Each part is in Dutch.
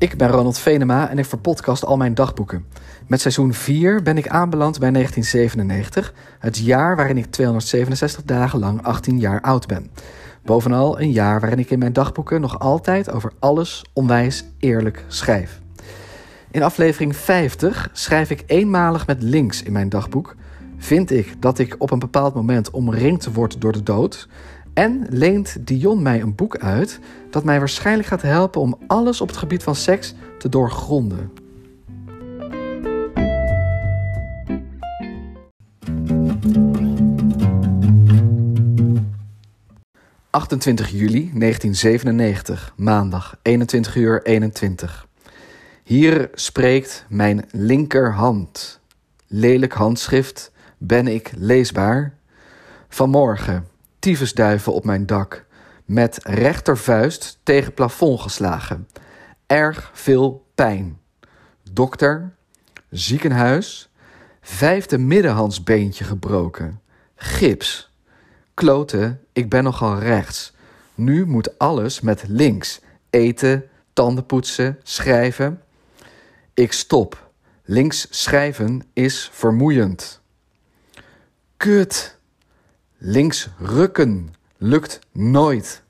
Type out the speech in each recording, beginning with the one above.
Ik ben Ronald Venema en ik verpodcast al mijn dagboeken. Met seizoen 4 ben ik aanbeland bij 1997, het jaar waarin ik 267 dagen lang 18 jaar oud ben. Bovenal een jaar waarin ik in mijn dagboeken nog altijd over alles onwijs eerlijk schrijf. In aflevering 50 schrijf ik eenmalig met links in mijn dagboek. Vind ik dat ik op een bepaald moment omringd word door de dood. En leent Dion mij een boek uit dat mij waarschijnlijk gaat helpen om alles op het gebied van seks te doorgronden. ...28 juli 1997, maandag, 21 uur 21. Hier spreekt mijn linkerhand. Lelijk handschrift, ben ik leesbaar? Vanmorgen, tyfusduiven op mijn dak, met rechtervuist tegen plafond geslagen. Erg veel pijn. Dokter, ziekenhuis, vijfde middenhandsbeentje gebroken. Gips. Kloten, ik ben nogal rechts. Nu moet alles met links. Eten, tanden poetsen, schrijven. Ik stop. Links schrijven is vermoeiend. Kut. Links rukken lukt nooit.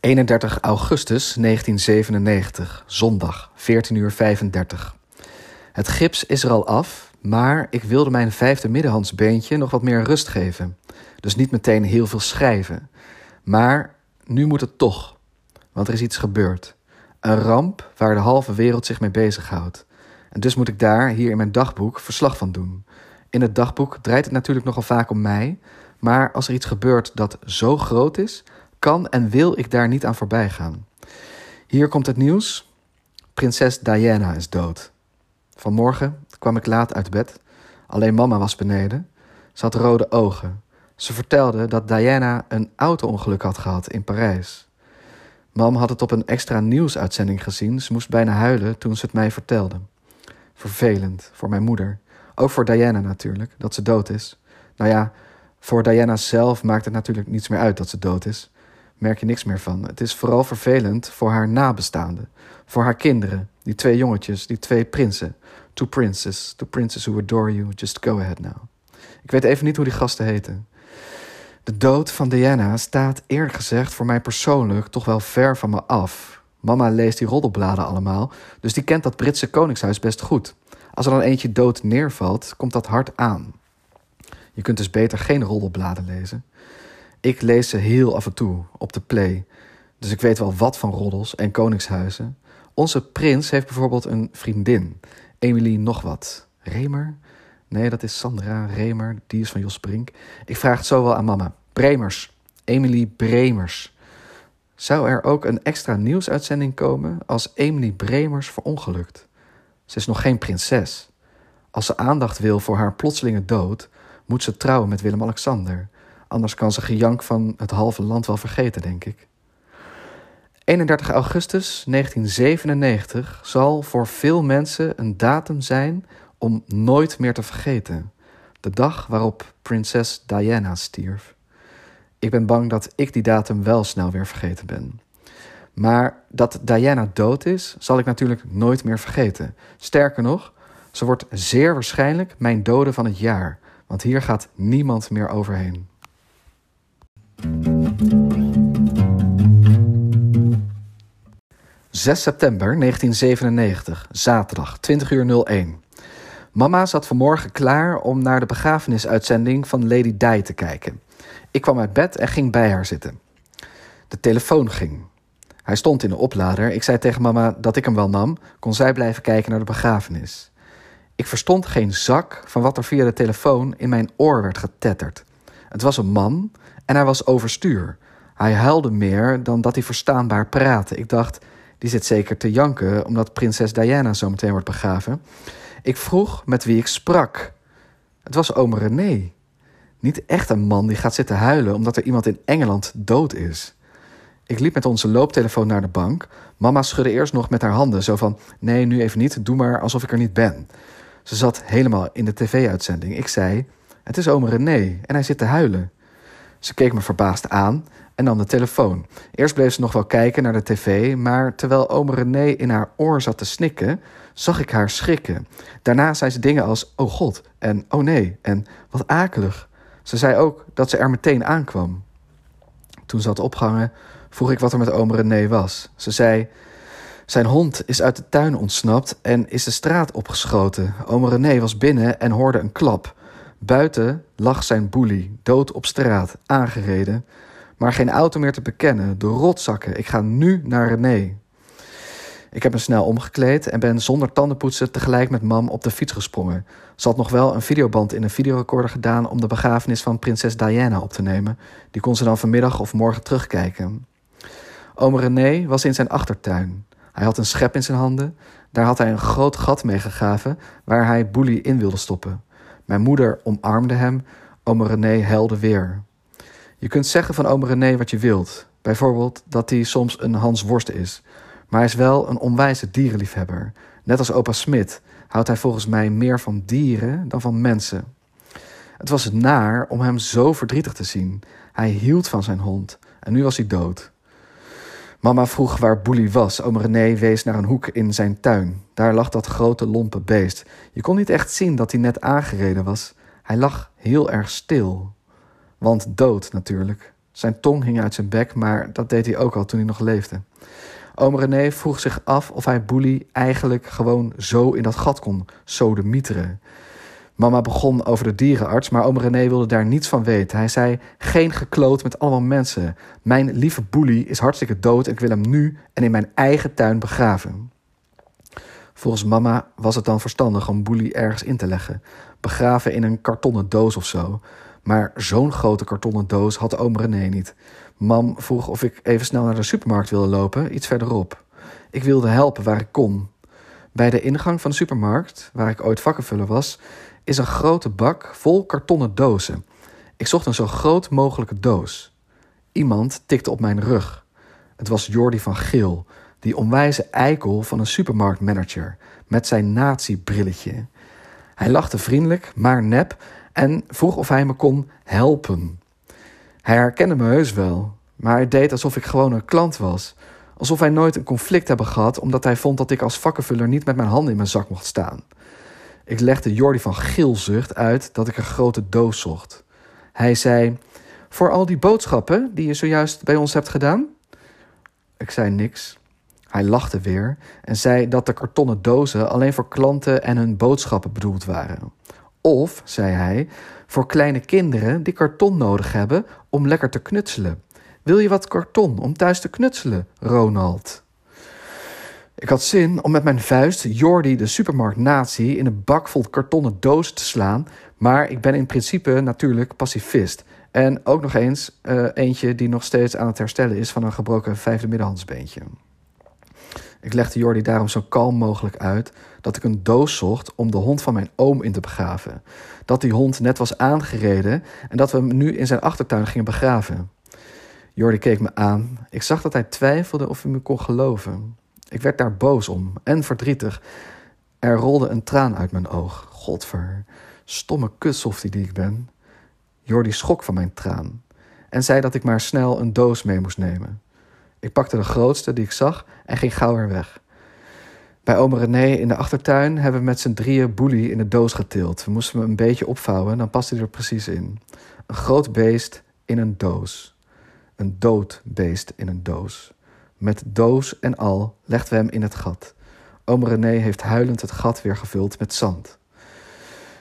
...31 augustus 1997, zondag, 14 uur 35. Het gips is er al af, maar ik wilde mijn vijfde middenhandsbeentje nog wat meer rust geven. Dus niet meteen heel veel schrijven. Maar nu moet het toch, want er is iets gebeurd. Een ramp waar de halve wereld zich mee bezighoudt. Dus moet ik daar, hier in mijn dagboek, verslag van doen. In het dagboek draait het natuurlijk nogal vaak om mij, maar als er iets gebeurt dat zo groot is, kan en wil ik daar niet aan voorbij gaan. Hier komt het nieuws. Prinses Diana is dood. Vanmorgen kwam ik laat uit bed. Alleen mama was beneden. Ze had rode ogen. Ze vertelde dat Diana een auto-ongeluk had gehad in Parijs. Mam had het op een extra nieuwsuitzending gezien. Ze moest bijna huilen toen ze het mij vertelde. Vervelend voor mijn moeder. Ook voor Diana natuurlijk, dat ze dood is. Nou ja, voor Diana zelf maakt het natuurlijk niets meer uit dat ze dood is. Merk je niks meer van. Het is vooral vervelend voor haar nabestaanden. Voor haar kinderen, die twee jongetjes, die twee prinsen. Two princes, two princes who adore you, just go ahead now. Ik weet even niet hoe die gasten heten. De dood van Diana staat eerlijk gezegd voor mij persoonlijk toch wel ver van me af. Mama leest die roddelbladen allemaal, dus die kent dat Britse koningshuis best goed. Als er dan eentje dood neervalt, komt dat hard aan. Je kunt dus beter geen roddelbladen lezen. Ik lees ze heel af en toe op de play, dus ik weet wel wat van roddels en koningshuizen. Onze prins heeft bijvoorbeeld een vriendin, Emily nog wat. Remer? Nee, dat is Sandra Remer, die is van Jos Brink. Ik vraag het zo wel aan mama. Bremers. Emily Bremers. Zou er ook een extra nieuwsuitzending komen als Emily Bremers verongelukt? Ze is nog geen prinses. Als ze aandacht wil voor haar plotselinge dood, moet ze trouwen met Willem-Alexander. Anders kan ze gejank van het halve land wel vergeten, denk ik. 31 augustus 1997 zal voor veel mensen een datum zijn om nooit meer te vergeten. De dag waarop prinses Diana stierf. Ik ben bang dat ik die datum wel snel weer vergeten ben. Maar dat Diana dood is, zal ik natuurlijk nooit meer vergeten. Sterker nog, ze wordt zeer waarschijnlijk mijn dode van het jaar. Want hier gaat niemand meer overheen. ...6 september 1997, zaterdag, 20 uur 01. Mama zat vanmorgen klaar om naar de begrafenisuitzending van Lady Di te kijken. Ik kwam uit bed en ging bij haar zitten. De telefoon ging. Hij stond in de oplader. Ik zei tegen mama dat ik hem wel nam, kon zij blijven kijken naar de begrafenis. Ik verstond geen zak van wat er via de telefoon in mijn oor werd getetterd. Het was een man en hij was overstuur. Hij huilde meer dan dat hij verstaanbaar praatte. Ik dacht, die zit zeker te janken omdat prinses Diana zo meteen wordt begraven. Ik vroeg met wie ik sprak. Het was oom René. Niet echt een man die gaat zitten huilen omdat er iemand in Engeland dood is. Ik liep met onze looptelefoon naar de bank. Mama schudde eerst nog met haar handen, zo van: Nee, nu even niet, doe maar alsof ik er niet ben. Ze zat helemaal in de tv-uitzending. Ik zei: Het is oom René en hij zit te huilen. Ze keek me verbaasd aan en nam de telefoon. Eerst bleef ze nog wel kijken naar de tv, maar terwijl ome René in haar oor zat te snikken, zag ik haar schrikken. Daarna zei ze dingen als: Oh god, en oh nee, en wat akelig. Ze zei ook dat ze er meteen aankwam. Toen ze had opgehangen, vroeg ik wat er met ome René was. Ze zei: Zijn hond is uit de tuin ontsnapt en is de straat opgeschoten. Ome René was binnen en hoorde een klap. Buiten lag zijn boelie, dood op straat, aangereden. Maar geen auto meer te bekennen, de rotzakken. Ik ga nu naar René. Ik heb me snel omgekleed en ben zonder tandenpoetsen tegelijk met mam op de fiets gesprongen. Ze had nog wel een videoband in een videorecorder gedaan om de begrafenis van prinses Diana op te nemen. Die kon ze dan vanmiddag of morgen terugkijken. Oom René was in zijn achtertuin. Hij had een schep in zijn handen. Daar had hij een groot gat mee gegraven waar hij boelie in wilde stoppen. Mijn moeder omarmde hem. Oom René helde weer. Je kunt zeggen van oom René wat je wilt. Bijvoorbeeld dat hij soms een Hans Worst is. Maar hij is wel een onwijze dierenliefhebber. Net als opa Smit houdt hij volgens mij meer van dieren dan van mensen. Het was naar om hem zo verdrietig te zien. Hij hield van zijn hond en nu was hij dood. Mama vroeg waar Boelie was. Oom René wees naar een hoek in zijn tuin. Daar lag dat grote lompe beest. Je kon niet echt zien dat hij net aangereden was. Hij lag heel erg stil. Want dood natuurlijk. Zijn tong hing uit zijn bek, maar dat deed hij ook al toen hij nog leefde. Oom René vroeg zich af of hij Boelie eigenlijk gewoon zo in dat gat kon sodemieteren. Mama begon over de dierenarts, maar oom René wilde daar niets van weten. Hij zei, geen gekloot met allemaal mensen. Mijn lieve Boelie is hartstikke dood en ik wil hem nu en in mijn eigen tuin begraven. Volgens mama was het dan verstandig om Boelie ergens in te leggen. Begraven in een kartonnen doos of zo. Maar zo'n grote kartonnen doos had oom René niet. Mam vroeg of ik even snel naar de supermarkt wilde lopen, iets verderop. Ik wilde helpen waar ik kon. Bij de ingang van de supermarkt, waar ik ooit vakkenvuller was, is een grote bak vol kartonnen dozen. Ik zocht een zo groot mogelijke doos. Iemand tikte op mijn rug. Het was Jordi van Geel, die onwijze eikel van een supermarktmanager met zijn nazi-brilletje. Hij lachte vriendelijk, maar nep en vroeg of hij me kon helpen. Hij herkende me heus wel, maar hij deed alsof ik gewoon een klant was. Alsof wij nooit een conflict hebben gehad omdat hij vond dat ik als vakkenvuller niet met mijn handen in mijn zak mocht staan. Ik legde Jordi van Gilzucht uit dat ik een grote doos zocht. Hij zei: Voor al die boodschappen die je zojuist bij ons hebt gedaan? Ik zei niks. Hij lachte weer en zei dat de kartonnen dozen alleen voor klanten en hun boodschappen bedoeld waren. Of, zei hij, voor kleine kinderen die karton nodig hebben om lekker te knutselen. Wil je wat karton om thuis te knutselen, Ronald? Ik had zin om met mijn vuist Jordi de supermarkt-nazi in een bak vol kartonnen doos te slaan, maar ik ben in principe natuurlijk pacifist. En ook nog eens uh, eentje die nog steeds aan het herstellen is van een gebroken vijfde middenhandsbeentje. Ik legde Jordi daarom zo kalm mogelijk uit dat ik een doos zocht om de hond van mijn oom in te begraven. Dat die hond net was aangereden en dat we hem nu in zijn achtertuin gingen begraven. Jordi keek me aan. Ik zag dat hij twijfelde of hij me kon geloven. Ik werd daar boos om en verdrietig. Er rolde een traan uit mijn oog. Godver, stomme kutsoftie die ik ben. Jordi schrok van mijn traan en zei dat ik maar snel een doos mee moest nemen. Ik pakte de grootste die ik zag en ging gauw weer weg. Bij oom René in de achtertuin hebben we met z'n drieën boelie in de doos getild. We moesten hem een beetje opvouwen, dan paste hij er precies in. Een groot beest in een doos. Een dood beest in een doos. Met doos en al legden we hem in het gat. Oom René heeft huilend het gat weer gevuld met zand.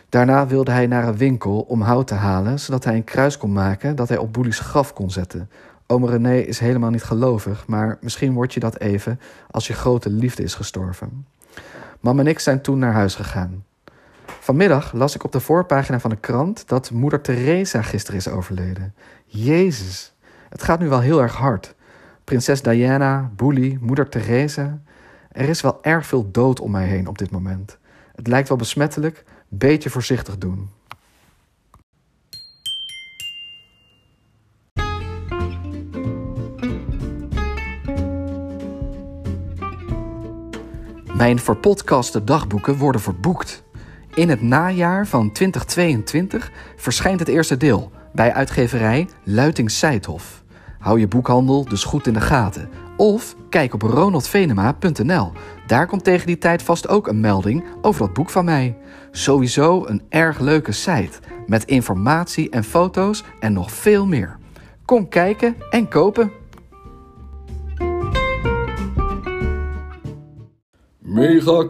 Daarna wilde hij naar een winkel om hout te halen, zodat hij een kruis kon maken dat hij op Boelie's graf kon zetten. Oom René is helemaal niet gelovig, maar misschien word je dat even als je grote liefde is gestorven. Mam en ik zijn toen naar huis gegaan. Vanmiddag las ik op de voorpagina van de krant dat moeder Teresa gisteren is overleden. Jezus, het gaat nu wel heel erg hard. Prinses Diana, Boelie, moeder Teresa. Er is wel erg veel dood om mij heen op dit moment. Het lijkt wel besmettelijk, beetje voorzichtig doen. Mijn verpodcaste dagboeken worden verboekt. In het najaar van 2022 verschijnt het eerste deel. bij uitgeverij Luiting Seidhof. Hou je boekhandel dus goed in de gaten. Of kijk op ronaldvenema.nl. Daar komt tegen die tijd vast ook een melding over dat boek van mij. Sowieso een erg leuke site met informatie en foto's en nog veel meer. Kom kijken en kopen. Mega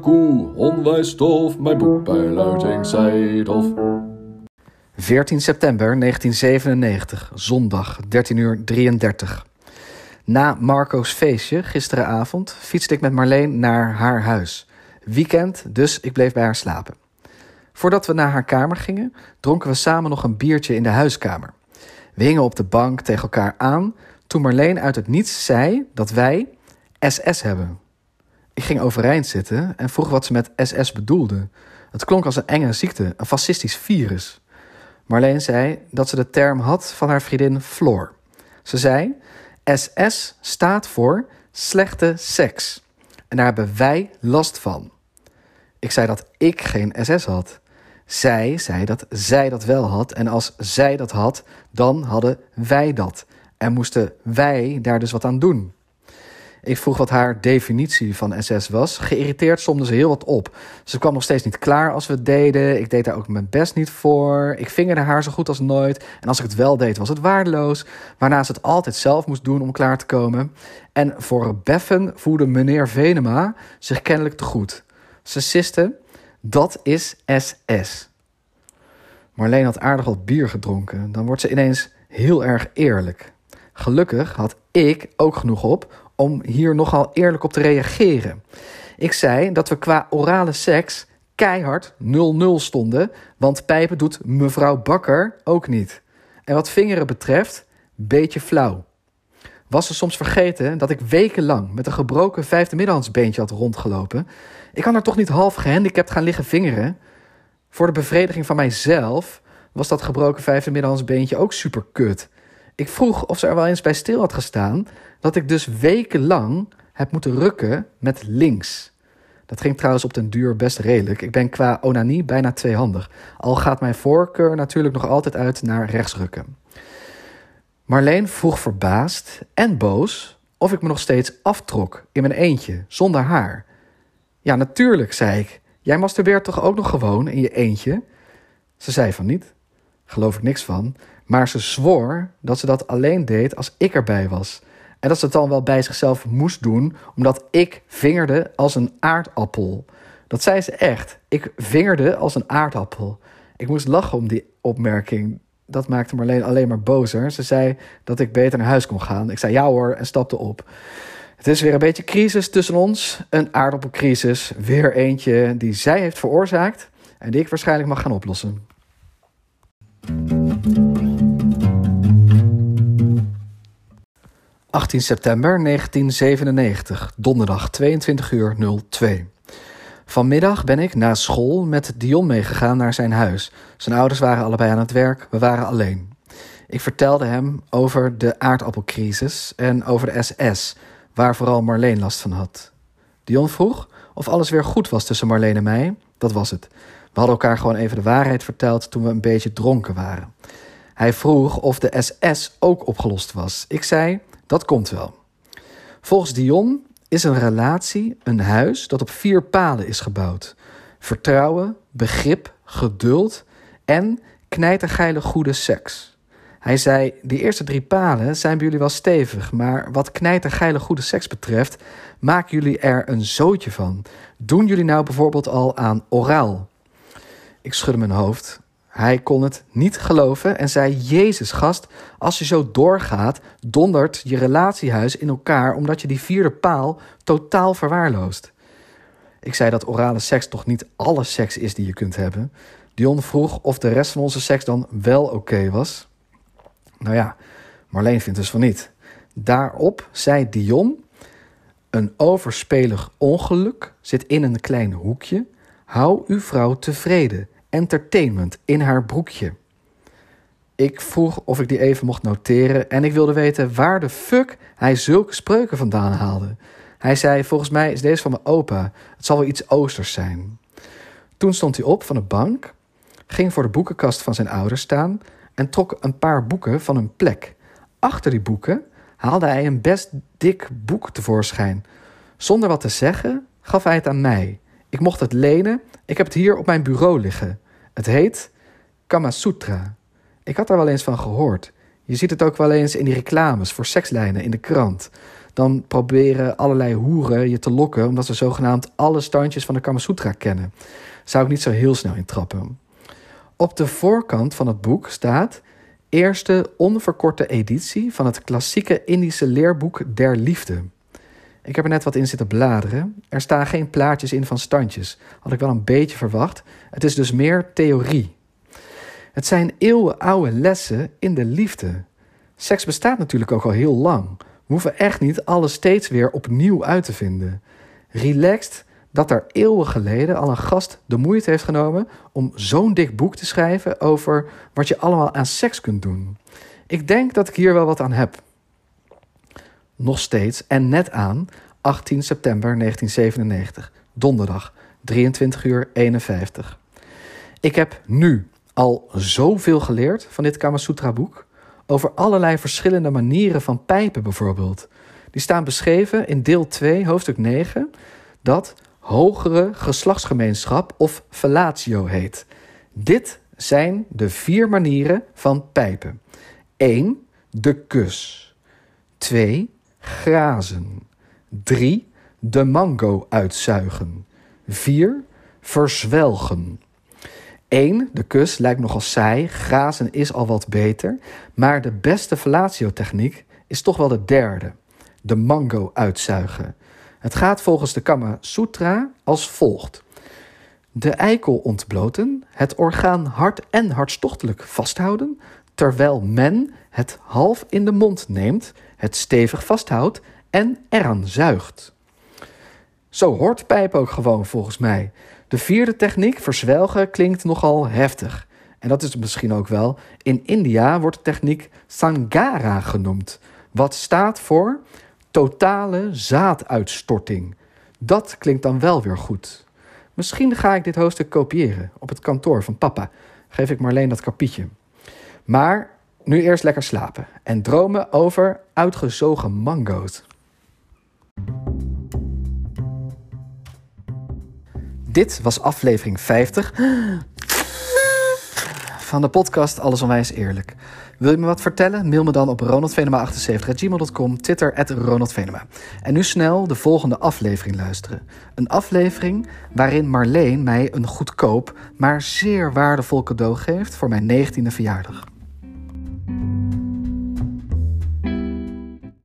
onwijs tof, mijn boek bij Luiting Seidhof. 14 september 1997, zondag, 13 uur 33. Na Marco's feestje gisteravond fietste ik met Marleen naar haar huis. Weekend, dus ik bleef bij haar slapen. Voordat we naar haar kamer gingen, dronken we samen nog een biertje in de huiskamer. We hingen op de bank tegen elkaar aan toen Marleen uit het niets zei dat wij SS hebben. Ik ging overeind zitten en vroeg wat ze met SS bedoelde. Het klonk als een enge ziekte, een fascistisch virus. Marleen zei dat ze de term had van haar vriendin Floor. Ze zei: SS staat voor slechte seks. En daar hebben wij last van. Ik zei dat ik geen SS had. Zij zei dat zij dat wel had. En als zij dat had, dan hadden wij dat. En moesten wij daar dus wat aan doen. Ik vroeg wat haar definitie van SS was. Geïrriteerd somde ze heel wat op. Ze kwam nog steeds niet klaar als we deden. Ik deed daar ook mijn best niet voor. Ik vingerde haar zo goed als nooit. En als ik het wel deed, was het waardeloos. Waarna ze het altijd zelf moest doen om klaar te komen. En voor Beffen voelde meneer Venema zich kennelijk te goed. Ze siste, dat is SS. Marleen had aardig wat bier gedronken. Dan wordt ze ineens heel erg eerlijk. Gelukkig had ik ook genoeg op om hier nogal eerlijk op te reageren. Ik zei dat we qua orale seks keihard 0-0 stonden, want pijpen doet mevrouw Bakker ook niet. En wat vingeren betreft, beetje flauw. Was ze soms vergeten dat ik wekenlang met een gebroken vijfde middenhandsbeentje had rondgelopen? Ik kan er toch niet half gehandicapt gaan liggen vingeren? Voor de bevrediging van mijzelf was dat gebroken vijfde middenhandsbeentje ook super kut. Ik vroeg of ze er wel eens bij stil had gestaan dat ik dus wekenlang heb moeten rukken met links. Dat ging trouwens op den duur best redelijk. Ik ben qua onanie bijna tweehandig. Al gaat mijn voorkeur natuurlijk nog altijd uit naar rechtsrukken. Marleen vroeg verbaasd en boos of ik me nog steeds aftrok in mijn eentje, zonder haar. Ja, natuurlijk, zei ik. Jij masturbeert toch ook nog gewoon in je eentje? Ze zei van niet. Geloof ik niks van. Maar ze zwoer dat ze dat alleen deed als ik erbij was. En dat ze het dan wel bij zichzelf moest doen, omdat ik vingerde als een aardappel. Dat zei ze echt. Ik vingerde als een aardappel. Ik moest lachen om die opmerking. Dat maakte Marleen alleen maar bozer. Ze zei dat ik beter naar huis kon gaan. Ik zei ja hoor en stapte op. Het is weer een beetje crisis tussen ons. Een aardappelcrisis. Weer eentje die zij heeft veroorzaakt en die ik waarschijnlijk mag gaan oplossen. 18 september 1997, donderdag 22 uur 02. Vanmiddag ben ik na school met Dion meegegaan naar zijn huis. Zijn ouders waren allebei aan het werk, we waren alleen. Ik vertelde hem over de aardappelcrisis en over de SS, waar vooral Marleen last van had. Dion vroeg of alles weer goed was tussen Marleen en mij. Dat was het. We hadden elkaar gewoon even de waarheid verteld toen we een beetje dronken waren. Hij vroeg of de SS ook opgelost was. Ik zei dat komt wel. Volgens Dion is een relatie een huis dat op vier palen is gebouwd: vertrouwen, begrip, geduld en knijtergeile goede seks. Hij zei: Die eerste drie palen zijn bij jullie wel stevig, maar wat knijtergeile goede seks betreft, maken jullie er een zootje van. Doen jullie nou bijvoorbeeld al aan oraal? Ik schudde mijn hoofd. Hij kon het niet geloven en zei: Jezus, gast, als je zo doorgaat, dondert je relatiehuis in elkaar omdat je die vierde paal totaal verwaarloost. Ik zei dat orale seks toch niet alle seks is die je kunt hebben. Dion vroeg of de rest van onze seks dan wel oké was. Nou ja, Marleen vindt dus van niet. Daarop zei Dion: Een overspelig ongeluk zit in een klein hoekje. Hou uw vrouw tevreden entertainment in haar broekje. Ik vroeg of ik die even mocht noteren en ik wilde weten waar de fuck hij zulke spreuken vandaan haalde. Hij zei: Volgens mij is deze van mijn opa. Het zal wel iets oosters zijn. Toen stond hij op van de bank, ging voor de boekenkast van zijn ouders staan en trok een paar boeken van hun plek. Achter die boeken haalde hij een best dik boek tevoorschijn. Zonder wat te zeggen gaf hij het aan mij. Ik mocht het lenen, ik heb het hier op mijn bureau liggen. Het heet Kama Sutra. Ik had er wel eens van gehoord. Je ziet het ook wel eens in die reclames voor sekslijnen in de krant. Dan proberen allerlei hoeren je te lokken omdat ze zogenaamd alle standjes van de Kama Sutra kennen. Zou ik niet zo heel snel intrappen. Op de voorkant van het boek staat eerste onverkorte editie van het klassieke Indische leerboek der liefde. Ik heb er net wat in zitten bladeren. Er staan geen plaatjes in van standjes. Had ik wel een beetje verwacht. Het is dus meer theorie. Het zijn eeuwenoude lessen in de liefde. Seks bestaat natuurlijk ook al heel lang. We hoeven echt niet alles steeds weer opnieuw uit te vinden. Relaxed dat er eeuwen geleden al een gast de moeite heeft genomen om zo'n dik boek te schrijven over wat je allemaal aan seks kunt doen. Ik denk dat ik hier wel wat aan heb. Nog steeds en net aan 18 september 1997, donderdag, 23 uur 51. Ik heb nu al zoveel geleerd van dit Kama Sutra boek. Over allerlei verschillende manieren van pijpen bijvoorbeeld. Die staan beschreven in deel 2, hoofdstuk 9, dat hogere geslachtsgemeenschap of fellatio heet. Dit zijn de vier manieren van pijpen. 1. De kus. 2. Grazen. 3. De mango uitzuigen. 4. Verzwelgen. 1. De kus lijkt nogal saai, grazen is al wat beter, maar de beste fellatiotechniek is toch wel de derde. De mango uitzuigen. Het gaat volgens de Kama Sutra als volgt. De eikel ontbloten, het orgaan hard en hartstochtelijk vasthouden, terwijl men het half in de mond neemt, het stevig vasthoudt en eraan zuigt. Zo hoort pijp ook gewoon volgens mij. De vierde techniek, verzwelgen, klinkt nogal heftig. En dat is misschien ook wel. In India wordt de techniek Sangara genoemd, wat staat voor totale zaaduitstorting. Dat klinkt dan wel weer goed. Misschien ga ik dit hoofdstuk kopiëren op het kantoor van papa. Geef ik Marleen dat kapietje. Maar nu eerst lekker slapen en dromen over uitgezogen mango's. Dit was aflevering 50 van de podcast Alles Onwijs Eerlijk. Wil je me wat vertellen? Mail me dan op ronaldvenema78.gmail.com, Twitter at ronaldvenema. En nu snel de volgende aflevering luisteren. Een aflevering waarin Marleen mij een goedkoop, maar zeer waardevol cadeau geeft voor mijn 19e verjaardag.